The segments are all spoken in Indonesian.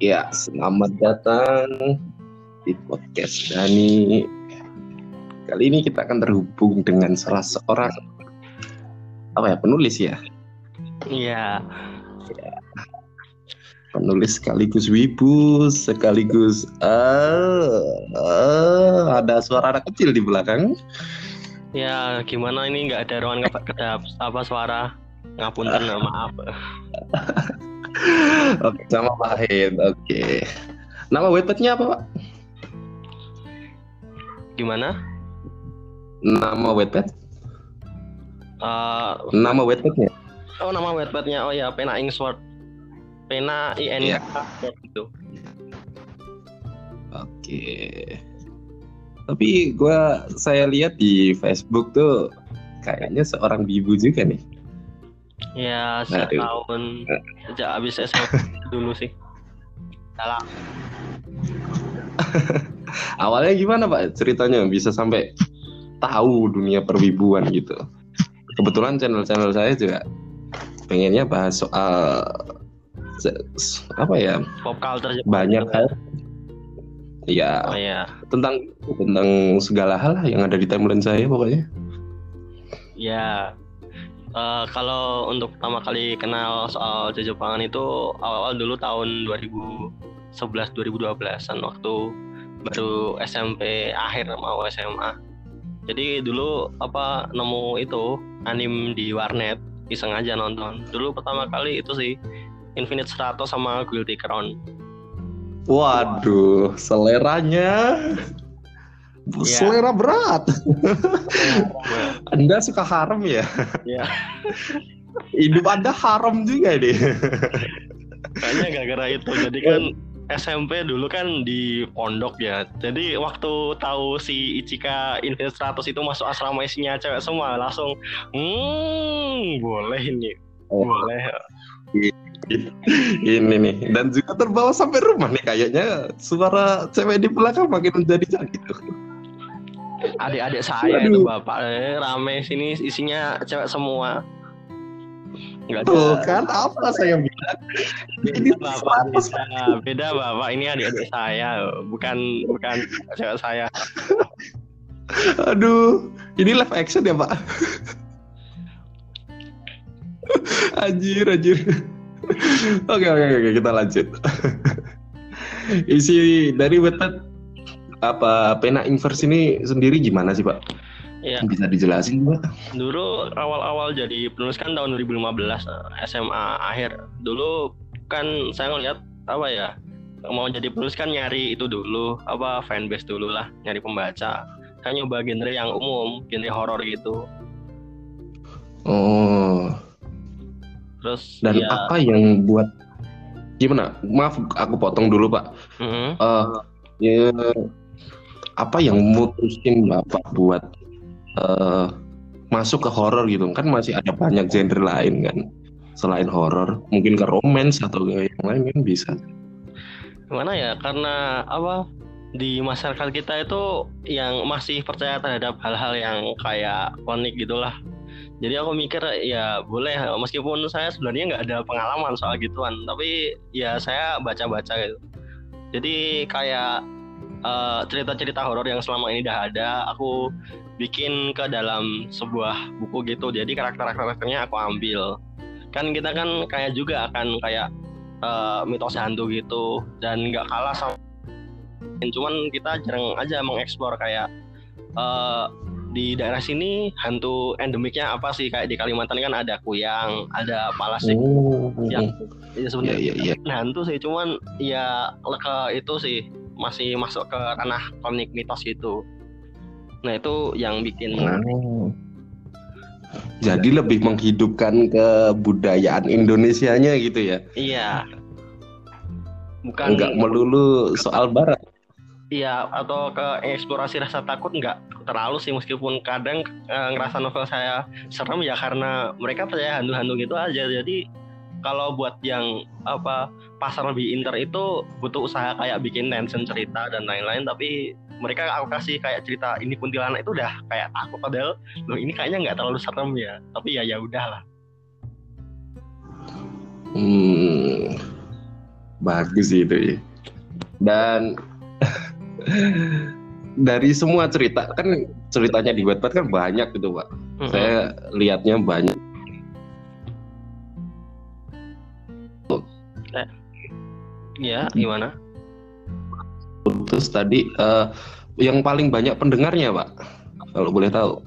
Ya, selamat datang di podcast Dani. Kali ini kita akan terhubung dengan salah seorang apa ya penulis ya, Iya, penulis sekaligus wibu, sekaligus ah, ah, ada suara anak kecil di belakang. ya gimana ini nggak ada ruangan kedap apa suara ngapunten maaf. Oke, sama Wahid. Oke. Nama websitenya apa, Pak? Gimana? Nama website? Eh, Nama websitenya? oh nama websitenya oh ya Pena Inksport. Pena IN Iya. gitu. Oke. Tapi gua saya lihat di Facebook tuh kayaknya seorang bibu juga nih. Ya sejak Aduh. tahun sejak habis SMP dulu sih. Salah. Awalnya gimana Pak ceritanya bisa sampai tahu dunia perwibuan gitu? Kebetulan channel-channel saya juga pengennya bahas soal apa ya Pop culture banyak hal ya Oh ya, tentang tentang segala hal yang ada di timeline saya pokoknya ya. Eh, kalau untuk pertama kali kenal soal Jepangan itu awal-awal dulu tahun 2011 2012an waktu baru SMP akhir mau SMA. Jadi dulu apa nemu itu anim di warnet iseng aja nonton. Dulu pertama kali itu sih Infinite Stratos sama Guilty Crown. waduh seleranya Iya. selera berat anda suka haram ya Iya. hidup anda haram juga deh Kayaknya gara-gara itu. Jadi kan SMP dulu kan di pondok ya. Jadi waktu tahu si Ichika Infinite Stratos itu masuk asrama isinya cewek semua langsung hmm boleh ini. Oh. Boleh. ini nih dan juga terbawa sampai rumah nih kayaknya suara cewek di belakang makin menjadi gitu Adik-adik saya Aduh. itu bapak eh, rame sini isinya cewek semua. Enggak tuh ada. kan apa saya bilang ini bapak beda, beda bapak ini adik-adik saya bukan bukan cewek saya. aduh ini live action ya pak anjir anjir oke oke oke kita lanjut isi dari website apa pena inverse ini sendiri gimana sih pak Iya. bisa dijelasin pak Dulu awal-awal jadi penulis kan tahun 2015 eh, SMA akhir. Dulu kan saya ngeliat apa ya mau jadi penulis kan nyari itu dulu apa fanbase dulu lah nyari pembaca. Kan nyoba genre yang umum, genre horor gitu. oh Terus Dan ya, apa yang buat gimana? Maaf, aku potong dulu pak. mm, Eh, ya, apa yang mutusin bapak buat eh, masuk ke horor gitu? Kan masih ada banyak genre lain kan selain horor. Mungkin ke romance atau ke yang lain kan bisa. gimana ya? Karena apa di masyarakat kita itu yang masih percaya terhadap hal-hal yang kayak unik gitulah. Jadi aku mikir ya boleh meskipun saya sebenarnya nggak ada pengalaman soal gituan, tapi ya saya baca-baca gitu. Jadi kayak eh, cerita-cerita horor yang selama ini udah ada, aku bikin ke dalam sebuah buku gitu. Jadi karakter-karakternya aku ambil. Kan kita kan kayak juga akan kayak eh, mitos hantu gitu dan nggak kalah sama cuman kita jarang aja mengeksplor kayak eh, di daerah sini hantu endemiknya apa sih kayak di Kalimantan kan ada kuyang, ada palasik. Oh, Yang- Ya sebenarnya Iya, iya, bukan hantu sih, cuman ya ke itu sih masih masuk ke ranah komik mitos gitu. Nah itu yang bikin Oh. Jadi lebih menghidupkan kebudayaan Indonesianya gitu ya. iya bukan Enggak melulu soal barat. Iya, atau ke eksplorasi rasa takut nggak terlalu sih meskipun kadang eh, ngerasa novel saya serem ya karena mereka percaya hantu-hantu gitu aja. Jadi kalau buat yang apa pasar lebih inter itu butuh usaha kayak bikin tension cerita dan lain-lain tapi mereka aku kasih kayak cerita ini kuntilanak itu udah kayak takut padahal loh ini kayaknya nggak terlalu serem ya tapi ya ya udahlah Hmm. bagus sih itu ya. Dan dari semua cerita kan ceritanya di Wattpad kan banyak gitu pak. Mm-mm. Saya lihatnya banyak. Ya gimana? Terus tadi eh, yang paling banyak pendengarnya pak, kalau boleh tahu.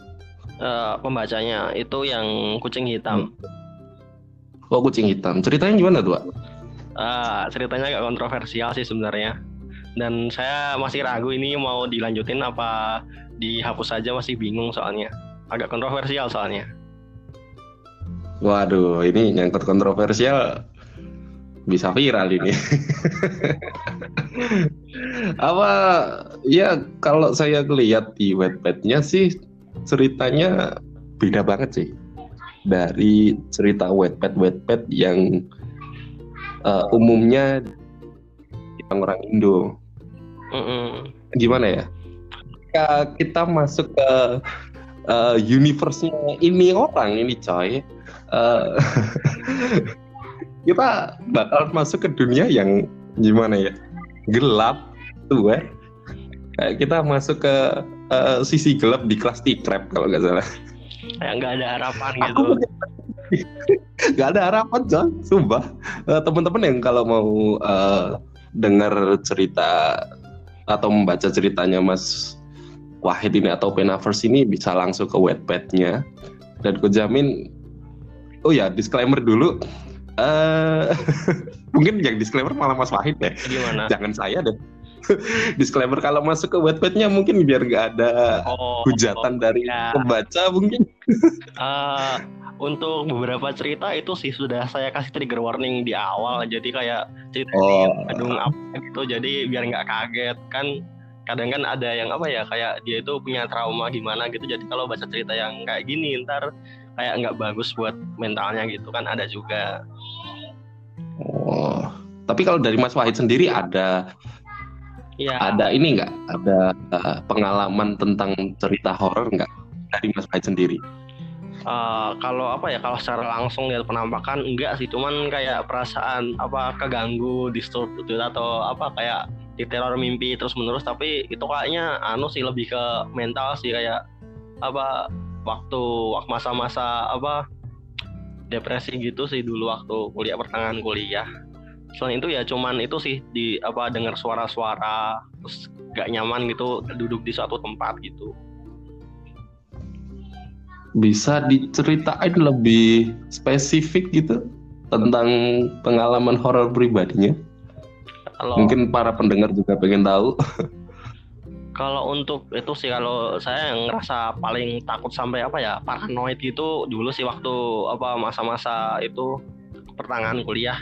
Eh, pembacanya itu yang kucing hitam. Oh kucing hitam. Ceritanya gimana tuh pak? Ah, ceritanya agak kontroversial sih sebenarnya. Dan saya masih ragu ini mau dilanjutin apa dihapus saja masih bingung soalnya. Agak kontroversial soalnya. Waduh, ini nyangkut kontroversial bisa viral ini. Apa ya kalau saya lihat di webpad-nya sih ceritanya beda banget sih dari cerita webpad webpad yang eh, umumnya orang Indo. Mm-mm. Gimana ya? Ketika kita masuk ke eh, universe-nya ini orang ini coy. eh, kita bakal masuk ke dunia yang gimana ya? Gelap tua. Kayak kita masuk ke eh, sisi gelap di kelas T-Crab kalau nggak salah. Kayak nggak ada harapan gitu. nggak ada harapan John. Sumpah. Eh, teman-teman yang kalau mau eh, dengar cerita atau membaca ceritanya Mas Wahid ini atau Penavers ini bisa langsung ke webpad-nya dan ku jamin oh ya disclaimer dulu eh mungkin yang disclaimer malah Mas Wahid ya. Gimana? Jangan saya deh. Disclaimer kalau masuk ke webpad-nya mungkin biar nggak ada oh hujatan dari ya. pembaca mungkin. Eh, untuk beberapa cerita itu sih sudah saya kasih trigger warning di awal. Jadi kayak cerita Oh. gedung apa gitu. Jadi biar nggak kaget. Kan kadang kan ada yang apa ya kayak dia itu punya trauma gimana gitu. Jadi kalau baca cerita yang kayak gini ntar kayak nggak bagus buat mentalnya gitu kan ada juga. Oh. Tapi kalau dari Mas Wahid sendiri ada ya ada ini nggak? Ada uh, pengalaman tentang cerita horor nggak dari Mas Wahid sendiri? Eh, kalau apa ya kalau secara langsung lihat penampakan enggak sih. Cuman kayak perasaan apa keganggu disturb gitu atau apa kayak diteror mimpi terus menerus tapi itu kayaknya anu sih lebih ke mental sih kayak apa waktu wak- masa-masa apa depresi gitu sih dulu waktu kuliah pertengahan kuliah. Selain itu ya cuman itu sih di apa dengar suara-suara terus gak nyaman gitu duduk di suatu tempat gitu. Bisa diceritain lebih spesifik gitu tentang pengalaman horor pribadinya? Kalau mungkin para pendengar juga pengen tahu Kalau untuk itu sih kalau saya yang ngerasa paling takut sampai apa ya paranoid gitu dulu sih waktu apa masa-masa itu pertengahan kuliah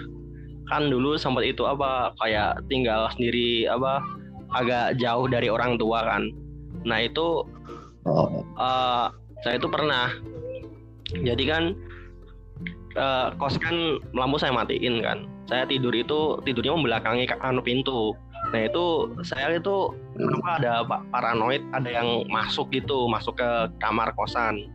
kan dulu sempat itu apa kayak tinggal sendiri apa agak jauh dari orang tua kan. Nah itu oh, eh, saya itu pernah jadi kan eh, kos kan lampu saya matiin kan. Saya tidur itu tidurnya membelakangi anu pintu. Nah itu saya itu kenapa ada pa- paranoid ada yang masuk gitu masuk ke kamar kosan.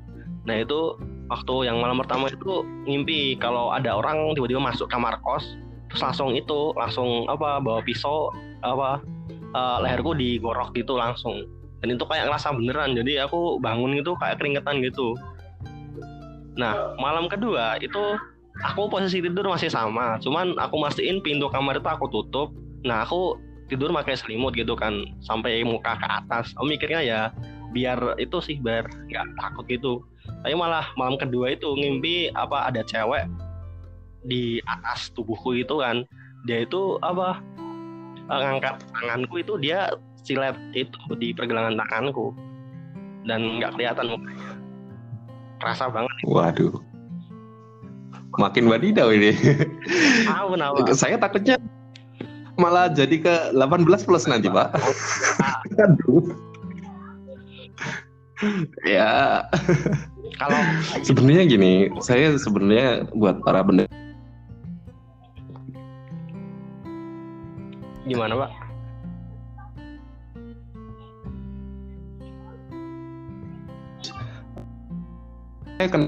Nah itu waktu yang malam pertama itu ngimpi kalau ada orang tiba-tiba masuk kamar kos terus langsung itu langsung apa bawa pisau apa eh, leherku digorok gitu langsung. Dan itu kayak ngerasa beneran jadi aku bangun itu kayak keringetan gitu. Nah malam kedua itu aku posisi tidur masih sama cuman aku mastiin pintu kamar itu aku tutup. Nah aku tidur pakai selimut gitu kan sampai muka ke atas. Aku mikirnya ya biar itu sih biar nggak takut gitu. Tapi malah malam kedua itu ngimpi apa ada cewek di atas tubuhku itu kan. Dia itu apa eh, ngangkat tanganku itu dia silet itu di pergelangan tanganku dan nggak kelihatan mukanya. Kerasa banget. waduh makin wadidaw ini Tahu kenapa? saya takutnya malah jadi ke 18 plus nanti pak. Aduh. Ya. Kalau sebenarnya gini saya sebenarnya buat para pendengar gimana pak? saya kan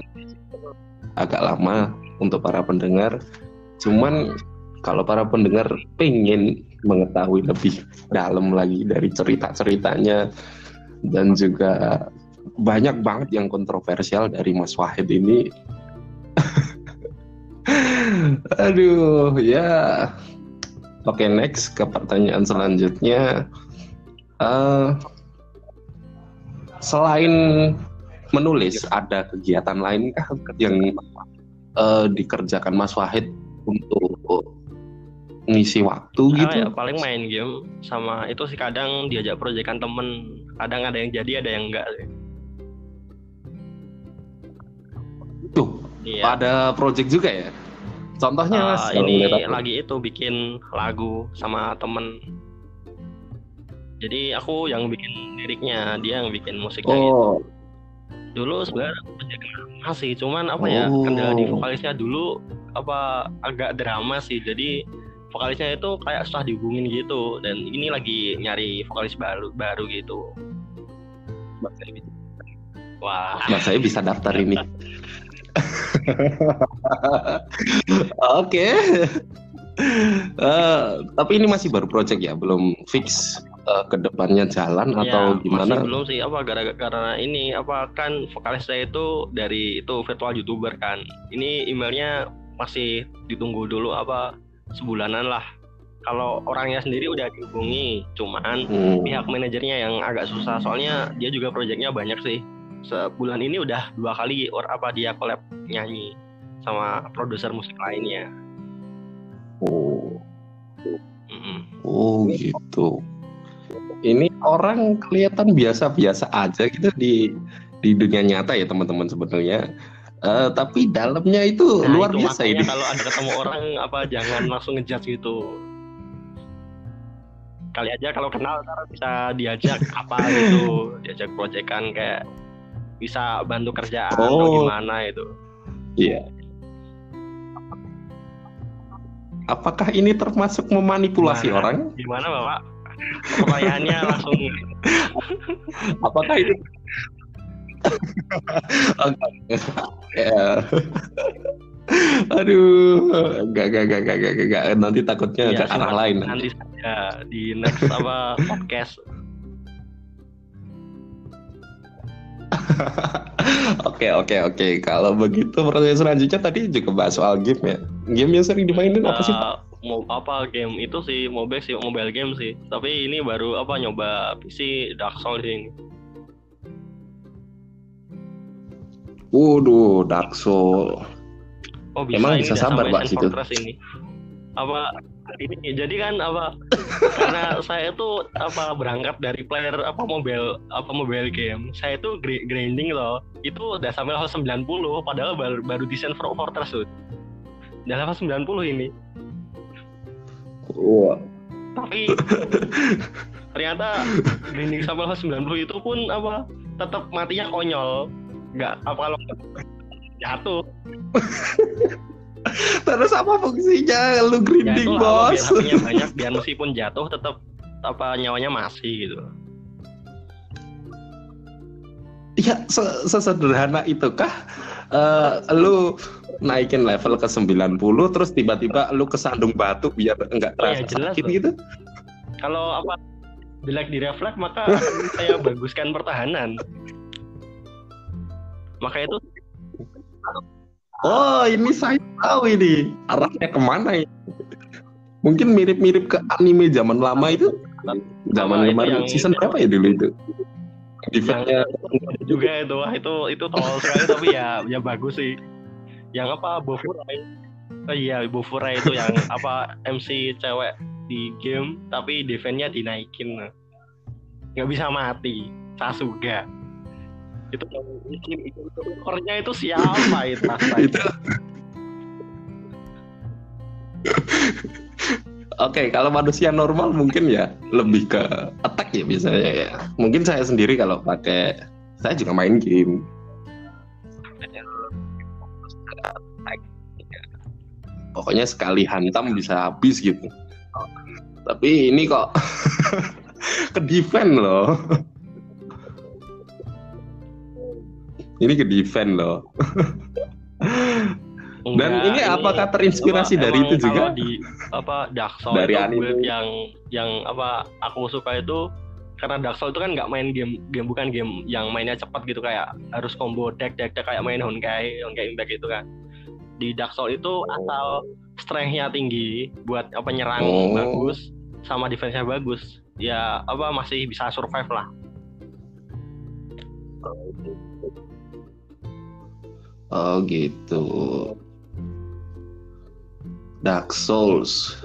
agak lama untuk para pendengar. Cuman kalau para pendengar pengen mengetahui lebih dalam lagi dari cerita-ceritanya dan juga banyak banget yang kontroversial dari Mas Wahid ini. Aduh, ya. Oke, next ke pertanyaan selanjutnya. Uh, selain menulis, ada kegiatan lain kah yang uh, dikerjakan Mas Wahid untuk ngisi waktu nah, gitu? Ya, paling main game sama itu sih kadang diajak proyekan temen, kadang ada yang jadi ada yang enggak sih. Tuh, iya. ada project juga ya? Contohnya uh, mas? Ini lagi itu bikin lagu sama temen. Jadi aku yang bikin liriknya, dia yang bikin musiknya oh. gitu. Dulu sebenarnya masih, cuman apa ya oh. kendala di vokalisnya dulu apa agak drama sih. Jadi vokalisnya itu kayak susah dihubungin gitu. Dan ini lagi nyari vokalis baru baru gitu. Wah. Mas saya bisa daftar ini. Oke. Uh, tapi ini masih baru project ya? Belum fix uh, ke depannya jalan ya, atau gimana? masih belum sih. Apa gara-gara karena ini apa kan vokalis saya itu dari itu virtual youtuber kan. Ini emailnya masih ditunggu dulu apa sebulanan lah. Kalau orangnya sendiri udah dihubungi cuman hmm. pihak manajernya yang agak susah. Soalnya dia juga proyeknya banyak sih. Sebulan ini udah dua kali or apa dia collab nyanyi sama produser musik lainnya. Oh. Mm oh gitu. Ini orang kelihatan biasa-biasa aja gitu di di dunia nyata ya teman-teman sebenarnya Uh, tapi dalamnya itu nah, luar itu biasa ini. Kalau ada ketemu orang apa jangan langsung ngejudge gitu. Kali aja kalau kenal bisa diajak apa gitu, diajak proyekan kayak bisa bantu kerjaan oh. atau gimana itu. Iya. Apakah ini termasuk memanipulasi gimana? orang? Gimana Bapak? Pertanyaannya langsung. Apakah ya. Aduh, gak, gak, gak, gak, gak, gak, nanti takutnya ya, ke arah lain. Nanti saja di next apa podcast. Oke oke oke. Kalau begitu pertanyaan selanjutnya tadi juga bahas soal game ya. Game yang sering dimainin uh, apa sih Pak? Mau apa game itu sih mobile sih mobile game sih. Tapi ini baru apa nyoba PC Dark Souls ini. Waduh, Dark Soul. Oh, bisa Emang bisa sabar Pak situ. Ini. Apa ini jadi kan apa karena saya itu apa berangkat dari player apa mobile apa mobile game saya itu grinding loh itu udah sampai level 90 padahal baru, baru desain for Fortress tuh udah level 90 ini wah tapi ternyata grinding sampai level 90 itu pun apa tetap matinya konyol nggak apa kalau jatuh? Terus apa fungsinya? Lu grinding ya, bos? biar banyak biar meskipun jatuh tetap apa nyawanya masih gitu. Ya sesederhana itukah? Uh, lu naikin level ke 90 terus tiba-tiba lu kesandung batu biar enggak terasa ya, jelas sakit gitu? Kalau apa bila di refleks maka saya baguskan pertahanan maka itu oh ini saya tahu ini. Arahnya ke mana ya mungkin mirip-mirip ke anime zaman lama itu. Zaman kemarin season berapa ya dulu itu? Defense juga itu. Wah itu itu tol sekali tapi ya ya bagus sih. Yang apa Bofurai? Oh iya Bofurai itu yang apa MC cewek di game tapi defense-nya dinaikin. Nggak bisa mati. Sasuga itu itu orangnya itu siapa itu itu Oke, okay, kalau manusia normal mungkin ya lebih ke attack ya biasanya ya. Mungkin saya sendiri kalau pakai saya juga main game. Pokoknya sekali hantam bisa habis gitu. Tapi ini kok ke defend loh. Ini ke defend loh. Dan Enggak, ini apakah terinspirasi apa, dari emang itu juga? di apa Dark Souls Dari itu anime. yang yang apa aku suka itu karena Dark Souls itu kan nggak main game game bukan game yang mainnya cepat gitu kayak harus combo deck deck deck kayak main Honkai Honkai Impact gitu kan di Dark Souls itu asal strength-nya tinggi buat apa nyerang Oh. bagus sama defense-nya bagus ya apa masih bisa survive lah Oh gitu. Dark Souls.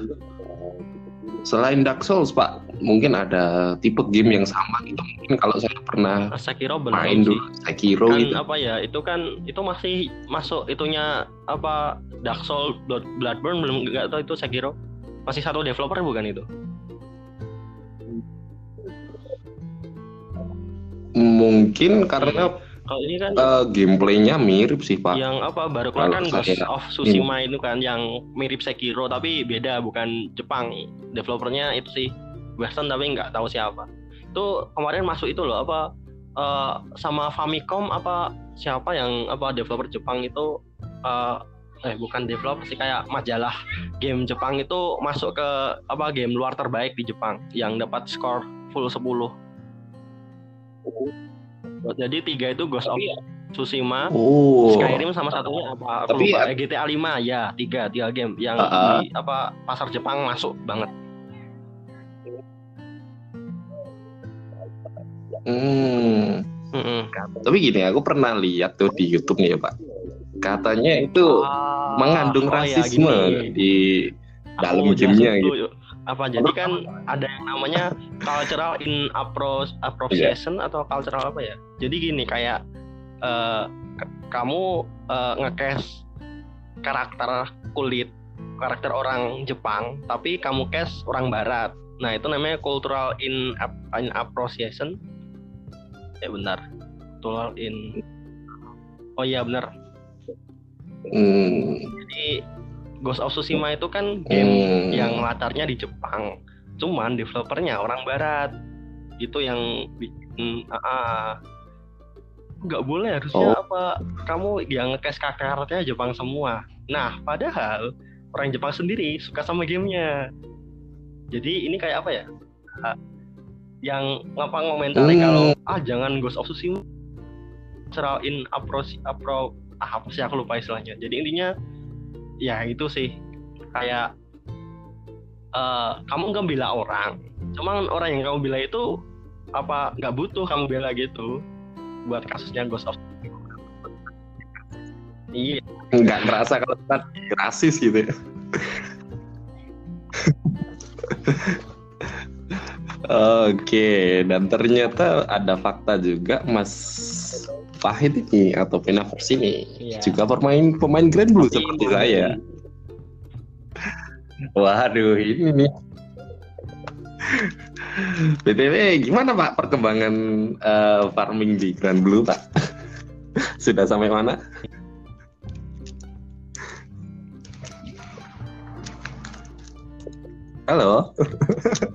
Selain Dark Souls, Pak, mungkin ada tipe game yang sama gitu. Mungkin kalau saya pernah Sekiro belum main sih dulu Sekiro kan gitu. apa ya itu kan itu masih masuk itunya apa Dark Souls Blood, Bloodborne belum nggak tahu itu Sekiro masih satu developer bukan itu Mungkin karena kalau ini kan eh, gameplaynya mirip sih, Pak. yang apa baru keluar kan Ghost saya- of Tsushima itu kan yang mirip Sekiro tapi beda bukan Jepang. Developernya itu sih Western tapi nggak tahu siapa. Itu kemarin masuk itu loh apa eh, sama Famicom apa siapa yang apa developer Jepang itu eh, eh bukan developer sih kayak majalah game Jepang itu masuk ke apa game luar terbaik di Jepang yang dapat skor full 10 jadi tiga itu Ghost of Tsushima Oh. Skyrim sama satunya apa? Aku Tapi lupa. ya- GTA 5 ya, tiga tiga game yang ah. di apa pasar Jepang masuk banget. Hmm. Mm-mm. Tapi gini, aku pernah lihat tuh di YouTube nih ya, Pak. Katanya itu Ah, mengandung oh ya, rasisme gini. di dalam gamenya gitu. Apa jadi kan ada yang namanya cultural in appro- appropriation Iya. atau cultural apa ya? Jadi gini kayak k- kamu eh, nge-cast karakter kulit karakter orang Jepang tapi kamu cast orang Barat. Nah itu namanya cultural in, in appropriation. Ya benar. Cultural in. Oh iya benar. Hmm. Jadi Ghost of Tsushima itu kan game Hmm. yang latarnya di Jepang. Cuman developernya orang Barat. Itu yang bikin ah, nggak boleh harusnya Oh. apa kamu yang nge-cast karakternya Jepang semua. Nah, padahal orang Jepang sendiri suka sama gamenya. Jadi ini kayak apa ya? Ah, yang ngapa ngomentari Hmm. kalau ah jangan Ghost of Tsushima cultural in appro appro ah, apa sih aku lupa istilahnya. Jadi intinya ya itu sih. Kayak eh, kamu nggak bela orang cuman orang yang kamu bela itu apa nggak butuh kamu bela gitu buat kasusnya Ghost of iya. Nggak ngerasa kalau kita rasis gitu ya. Oke, dan ternyata ada fakta juga Mas Fahid ini atau Pinavers ini Iya. juga pemain pemain Grand Blue seperti modern. saya. Waduh, ini nih. BTW, gimana Pak perkembangan eh, farming di Grand Blue Pak? Sudah sampai mana? Halo.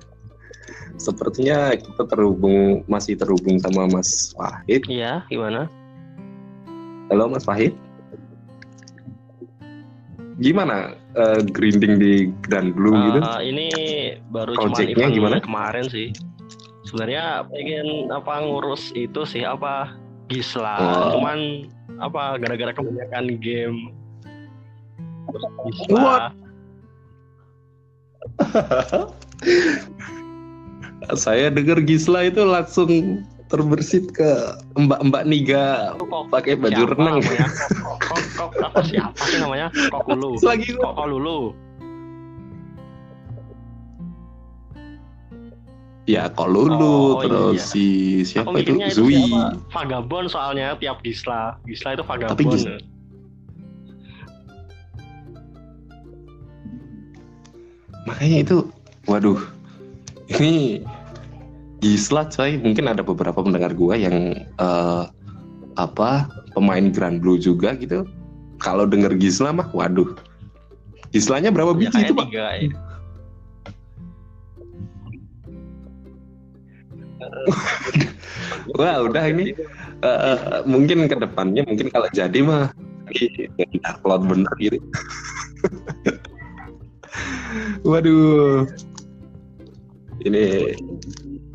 Sepertinya kita terhubung masih terhubung sama Mas Wahid. iya gimana Halo Mas Wahid. Gimana eh, grinding di Grand Blue gitu? Eh, ini baru cuma Project-nya gimana? kemarin sih sebenarnya pengen apa ngurus itu sih apa Gisla Oh. cuman apa gara-gara kebanyakan game Terus What? Gisla Saya dengar Gisla itu langsung terbersit ke mbak-mbak Niga kok pakai baju siapa renang. namanya? Kok, kok, kok, apa siapa sih namanya? Kok Lulu. Lagi Kok kok Lulu. ya Kolulu Oh, terus iya. si siapa itu itu Zui. Vagabond soalnya tiap Gisla. Gisla itu Tapi vagabond. Gis- Makanya itu waduh. Ini Gisla coy, mungkin ada beberapa pendengar gua yang eh, apa pemain Grand Blue juga gitu. Kalau denger Gisla mah waduh. Gislanya berapa Ya, biji itu, Pak? tiga ya. Wah, udah ini eh, mungkin ke depannya mungkin kalau jadi mah jadi Dark Lord bener gitu waduh ini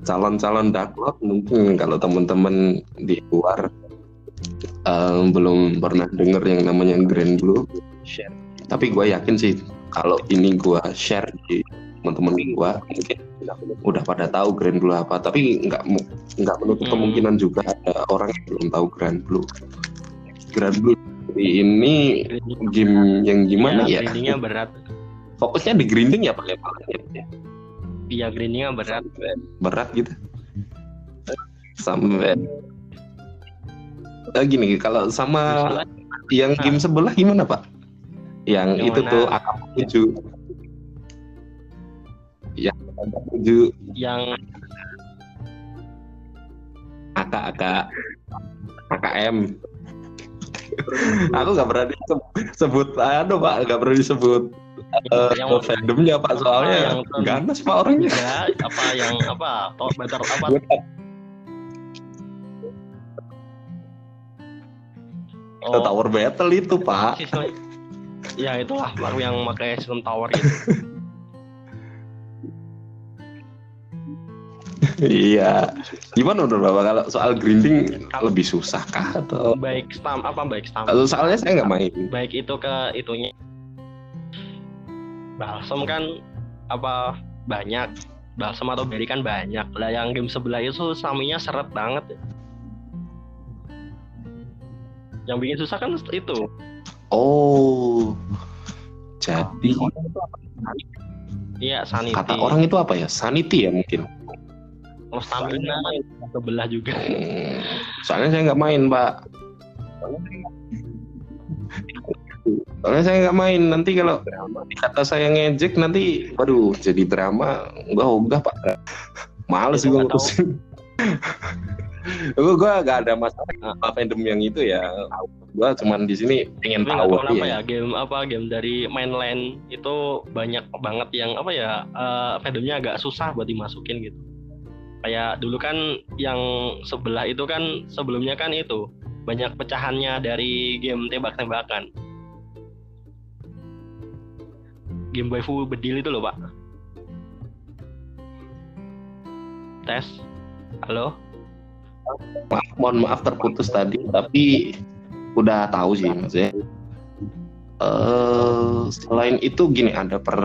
calon-calon Dark Lord mungkin kalau teman-teman di luar um, belum pernah denger yang namanya Grand Blue. Share. Tapi gue yakin sih kalau ini gue share di teman-teman gue mungkin udah pada tahu Grand Blue apa. Tapi nggak nggak menutup hmm. kemungkinan juga ada orang yang belum tahu Grand Blue. Grand Blue ini game yang gimana ya, ya? grindingnya berat. Fokusnya di grinding ya pak ya iya grindingnya berat. Berat gitu. Sampai. Uh, gini kalau sama yang game sebelah gimana pak? Yang itu tuh akap tujuh. Yang tujuh. Yang AK AK AKM aku nggak berani sebut aduh pak nggak berani disebut uh, yang fandomnya pak soalnya yang ganas pak orangnya. Ya, apa yang apa top better apa? Oh. tower battle itu pak. Ya itulah baru yang pakai sistem tower itu. Iya. Gimana menurut bapak? Kalau soal grinding lebih susah kah atau baik stam apa baik stam? Soalnya saya nggak main. Baik itu ke itunya balsam kan apa banyak balsam atau berry kan banyak lah yang game sebelah itu saminya seret banget yang bikin susah kan itu Oh, jadi Iya, sanity. Kata orang itu apa ya? Sanity ya mungkin. Oh, stamina sebelah juga. Hmm, soalnya saya nggak main, Pak. Soalnya saya nggak main. Nanti kalau kata saya ngejek nanti, waduh, jadi drama. Enggak, enggak, Pak. Males gue ngurusin gue gue gak ada masalah apa fandom yang itu ya gue cuman di sini pengen tahu apa ya. ya game apa game dari mainland itu banyak banget yang apa ya uh, fandomnya agak susah buat dimasukin gitu kayak dulu kan yang sebelah itu kan sebelumnya kan itu banyak pecahannya dari game tembak-tembakan game waifu bedil itu loh pak. Tes. Halo? Maaf, mohon maaf terputus tadi tapi udah tahu sih maksudnya. Uh, selain itu gini ada per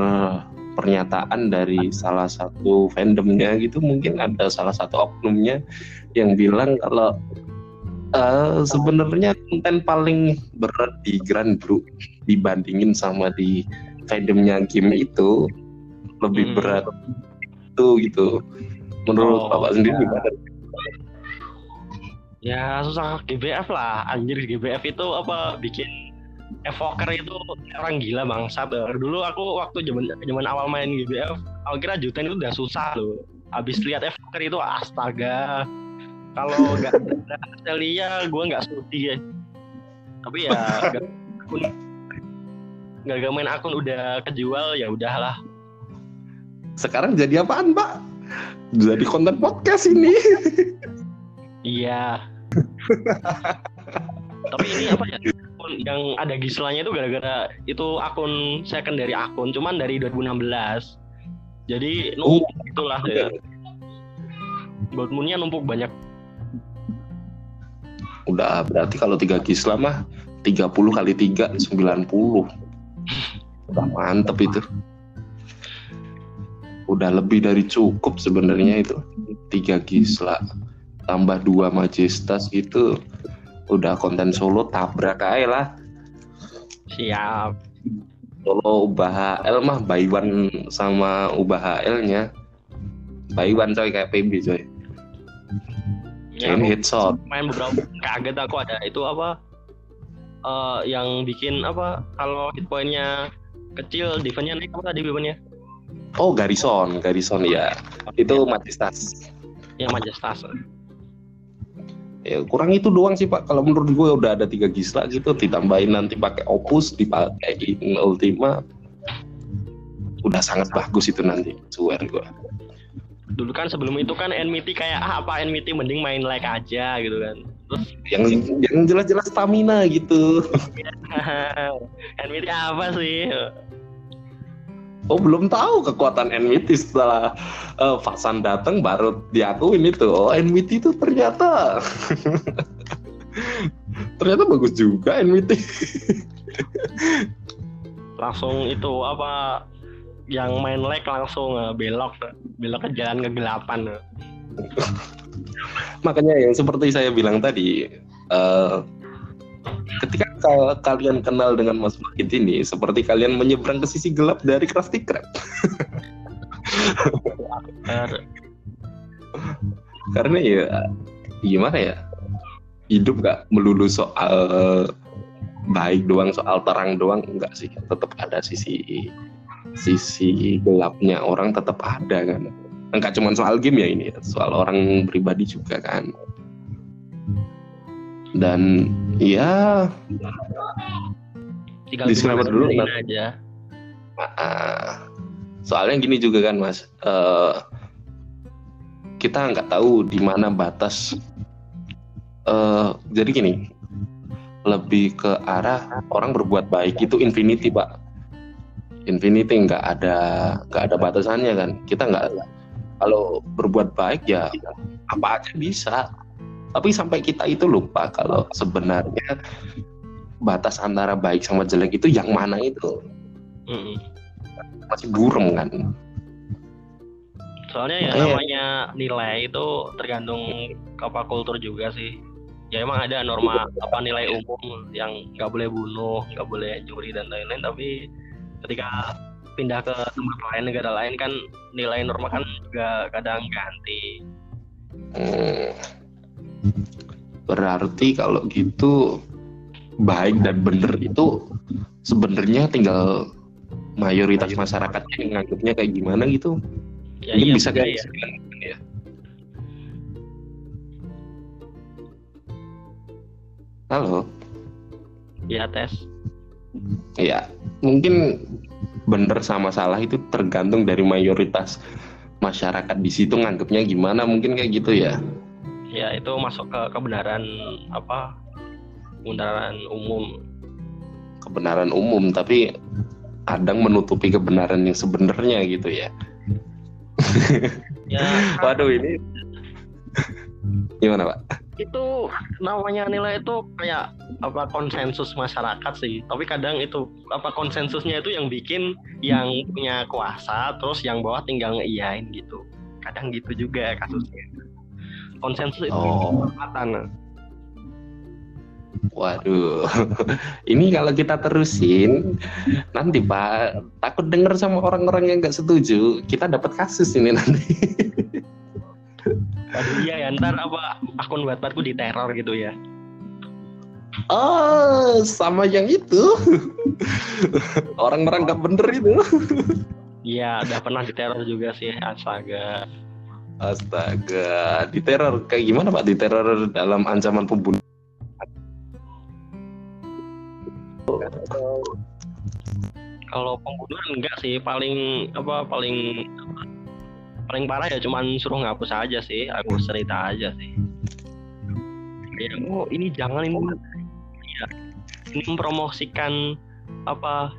pernyataan dari salah satu fandomnya gitu mungkin ada salah satu oknumnya yang bilang kalau uh, sebenarnya konten paling berat di Grand Blue dibandingin sama di fandomnya game itu lebih hmm. berat itu gitu menurut oh, bapak sendiri gimana? Ya susah GBF lah, anjir GBF itu apa bikin evoker itu orang gila bangsa Dulu aku waktu zaman zaman awal main GBF, aku kira jutaan itu udah susah loh. Abis lihat evoker itu astaga. Kalau nggak ada gue nggak sudi ya. Tapi ya gak main akun udah kejual ya udahlah. Sekarang jadi apaan, Pak? Jadi konten podcast ini. Iya. Tapi ini apa ya? Yang ada gislanya itu gara-gara itu akun secondary akun, cuman dari 2016. Jadi numpuk oh, itulah ya. Dortmundnya numpuk banyak. Udah berarti kalau tiga gisla mah 30 kali 3 90. Udah mantep itu. Udah lebih dari cukup sebenarnya itu. Tiga gisla tambah dua majestas gitu udah konten solo tabrak aja lah. Siap. Solo ubah HL mah Baywan sama ubah HL nya Baywan coy kayak PB coy. Ya, ini headshot main beberapa kaget aku ada itu apa? Uh, yang bikin apa? Kalau hit pointnya kecil defense-nya naik apa tadi defense Oh Garrison, Garrison ya. Itu Majestas. Ya Majestas. Ya kurang itu doang sih pak. Kalau menurut gue udah ada tiga gisla gitu ditambahin nanti pakai opus dipakai ultima. Udah sangat bagus itu nanti swear gue dulu kan sebelum itu kan NMT kayak ah, apa NMT mending main like aja gitu kan Terus yang yang jelas-jelas stamina gitu. NVT apa sih? Oh belum tahu kekuatan NVT setelah uh, Fasan datang baru diakuin itu. Oh NVT itu ternyata ternyata bagus juga NVT. langsung itu apa yang main leg langsung uh, belok belok ke jalan kegelapan. Makanya yang seperti saya bilang tadi, uh, ketika kalian kenal dengan Mas Makit ini, seperti kalian menyeberang ke sisi gelap dari Krusty Krab. Karena ya gimana ya, hidup gak melulu soal baik doang, soal terang doang, enggak sih. Tetap ada sisi sisi gelapnya orang tetap ada kan. Enggak cuma soal game ya ini, soal orang pribadi juga kan. Dan ya Tinggal disclaimer dulu aja. Uh, soalnya gini juga kan mas. Uh, kita nggak tahu di mana batas. Uh, jadi gini lebih ke arah orang berbuat baik itu infinity pak. Infinity nggak ada nggak ada batasannya kan. Kita nggak kalau berbuat baik ya apa aja bisa. Tapi sampai kita itu lupa kalau sebenarnya batas antara baik sama jelek itu yang mana itu. Mm. masih burem kan? Soalnya ya Makanya, namanya nilai itu tergantung apa kultur juga sih. Ya emang ada norma apa nilai umum yang nggak boleh bunuh nggak boleh curi dan lain-lain tapi ketika pindah ke tempat lain negara lain kan nilai norma kan juga kadang ganti hmm Berarti kalau gitu baik dan benar itu sebenarnya tinggal mayoritas masyarakat yang nganggapnya kayak gimana gitu. Ya, Mungkin iya, bisa kayak ya. ya. Halo. Ya tes. Ya, mungkin benar sama salah itu tergantung dari mayoritas masyarakat. Di situ nganggapnya gimana? Mungkin kayak gitu ya. Ya itu masuk ke kebenaran apa? Kebenaran umum. Kebenaran umum tapi kadang menutupi kebenaran yang sebenarnya gitu ya. Ya waduh ini gimana pak itu namanya nilai itu kayak apa konsensus masyarakat sih. Tapi kadang itu apa konsensusnya itu yang bikin yang punya kuasa terus yang bawah tinggal ngeiyain gitu. Kadang gitu juga kasusnya. Konsensus itu oh. kesempatan. Waduh, ini kalau kita terusin nanti Pak takut dengar sama orang-orang yang nggak setuju, kita dapat kasus ini nanti. Waduh iya ya, ntar apa akun buat-buatku diteror gitu ya. Oh, sama yang itu. Orang-orang nggak bener itu. Iya, udah pernah diteror juga sih, astaga. Astaga, diteror kayak gimana Pak? Diteror dalam ancaman pembunuhan? Kalau pembunuhan enggak sih, paling apa paling paling parah ya cuman suruh ngapus aja sih, aku cerita aja sih. Ya, oh ini jangan ini. Ya, ini mempromosikan apa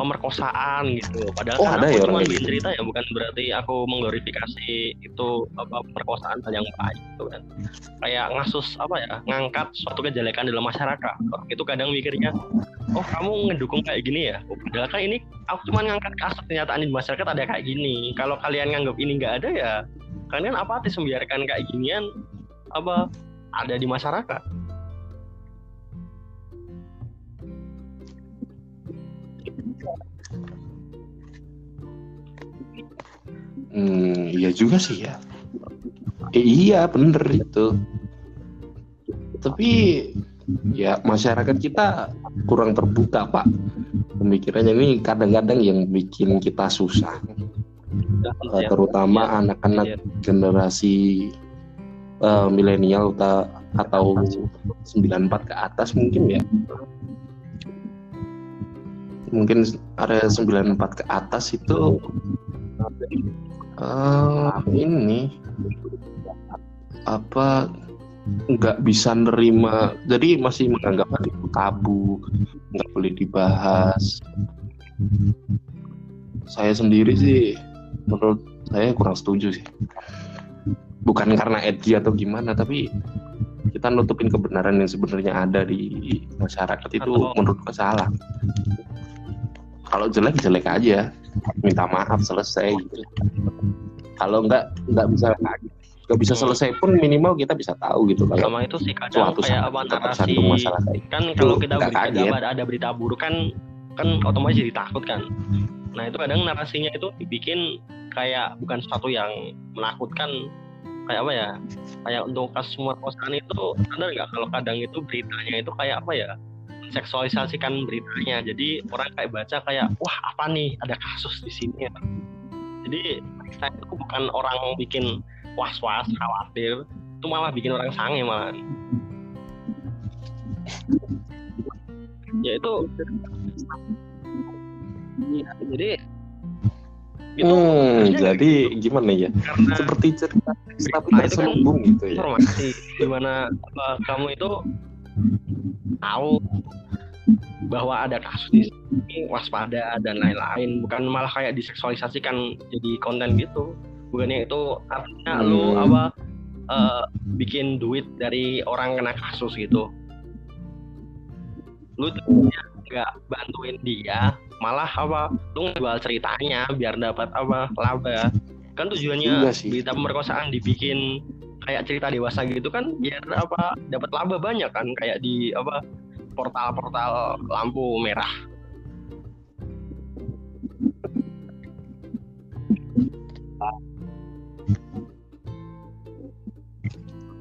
pemerkosaan gitu. Padahal oh, kan ada aku ya cuma bikin cerita ya, bukan berarti aku mengglorifikasi itu apa pemerkosaan yang baik gitu kan. Kayak ngasus apa ya, ngangkat suatu kejelekan dalam masyarakat. Itu kadang mikirnya, oh kamu ngedukung kayak gini ya. Oh, padahal kan ini aku cuma ngangkat kasus kenyataan di masyarakat ada kayak gini. Kalau kalian nganggap ini nggak ada ya, kalian apatis membiarkan kayak ginian apa ada di masyarakat. Hmm, iya juga sih ya. Eh, iya bener itu. Tapi ya masyarakat kita kurang terbuka pak. Pemikirannya ini kadang-kadang yang bikin kita susah. Ya, terutama iya. anak-anak ya. generasi uh, milenial atau 94 ke atas mungkin ya mungkin area 94 ke atas itu uh, ini apa nggak bisa nerima jadi masih menganggap itu tabu nggak boleh dibahas. Saya sendiri sih menurut saya kurang setuju sih. Bukan karena edgy atau gimana tapi kita nutupin kebenaran yang sebenarnya ada di masyarakat itu Atau- menurut salah kalau jelek jelek aja minta maaf selesai gitu. Kalau nggak nggak bisa nggak bisa selesai pun minimal kita bisa tahu gitu. Kalau sama itu sih kadang suatu kayak apa narasi. masalah kayak kan kalau Itu kita berita kaget. ada berita buruk kan kan otomatis jadi takut kan. Nah itu kadang narasinya itu dibikin kayak bukan sesuatu yang menakutkan. Kayak apa ya? Kayak untuk kasus pemerkosaan itu sadar nggak kalau kadang itu beritanya itu kayak apa ya seksualisasikan beritanya. Jadi orang kayak baca kayak wah apa nih? Ada kasus di sini. Ya jadi saya itu bukan orang bikin was-was khawatir. Itu malah bikin orang sange malah ya itu Iya, jadi itu Hmm, jadi gimana ya? karena Seperti cerita tapi Nah, itu kan gitu ya. informasi di mana uh, kamu itu tahu bahwa ada kasus di sini waspada dan lain-lain. Bukan malah kayak diseksualisasikan jadi konten gitu. Bukannya itu artinya lu Hmm. apa uh, bikin duit dari orang kena kasus gitu. Lu nggak bantuin dia malah apa lu jual ceritanya biar dapat apa laba. Kan tujuannya berita pemerkosaan dibikin kayak cerita dewasa gitu kan biar apa dapat laba banyak kan kayak di apa portal-portal lampu merah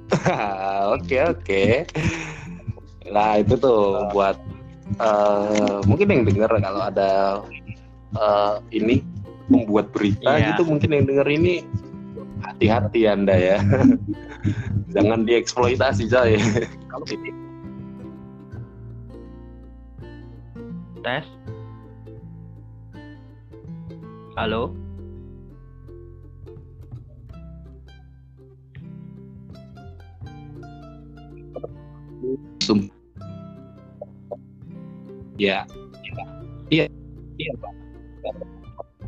Oke oke. Nah itu tuh buat eh, mungkin yang dengar kalau ada eh, ini membuat berita Iya. gitu mungkin yang dengar ini hati-hati anda ya. Jangan dieksploitasi coy. Kalau ini tes halo sum- Ya. Iya. Iya, Pak.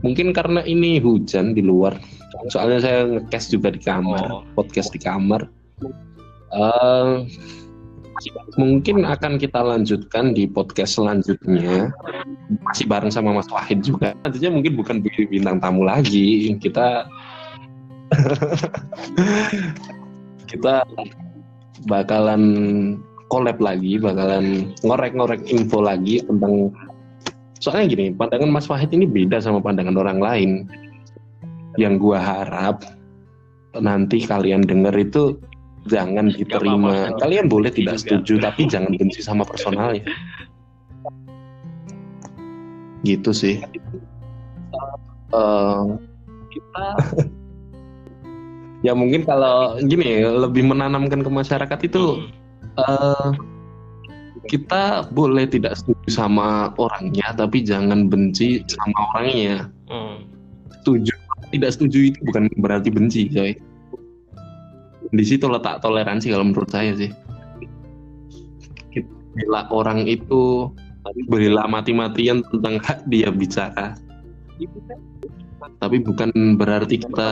Mungkin karena ini hujan di luar. Soalnya saya ngecast juga di kamar, Oh. podcast di kamar. Eh, mungkin akan kita lanjutkan di podcast selanjutnya. Masih bareng sama Mas Wahid juga. Nantinya mungkin bukan bintang tamu lagi. Kita kita bakalan collab lagi, bakalan ngorek-ngorek info lagi tentang soalnya gini, pandangan Mas Wahid ini beda sama pandangan orang lain. Yang gua harap nanti kalian denger itu jangan diterima. Kalian boleh tidak Juga. setuju, tapi jangan benci sama personalnya. Gitu sih. Kita ya mungkin kalau gini lebih menanamkan ke masyarakat itu eh kita boleh tidak setuju sama orangnya tapi jangan benci sama orangnya Hmm. setuju tidak setuju itu bukan berarti benci coy. Di situ letak toleransi kalau menurut saya sih. Bila orang itu berilah mati-matian tentang hak dia bicara. Tapi bukan berarti kita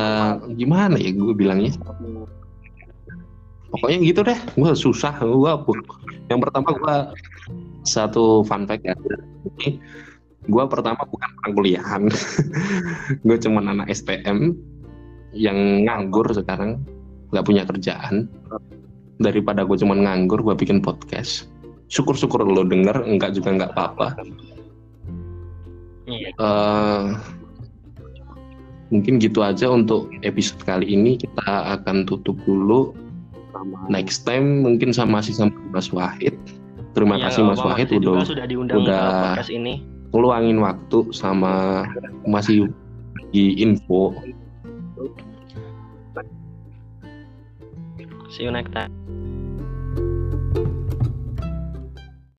gimana ya gue bilangnya. Pokoknya gitu deh. Gue susah gue yang pertama gue satu fun fact ya gue pertama bukan orang kuliahan. Gue cuman anak STM yang nganggur sekarang nggak punya kerjaan. Daripada gue cuman nganggur gue bikin podcast. Syukur-syukur lo denger enggak juga nggak apa-apa. Iya. Eh, mungkin gitu aja untuk episode kali ini. Kita akan tutup dulu. Next time mungkin sama masih sama Mas Wahid. Terima Iya, kasih Mas Wahid. udah sudah diundang udah- ke podcast ini ngeluangin waktu sama masih di info. See you next time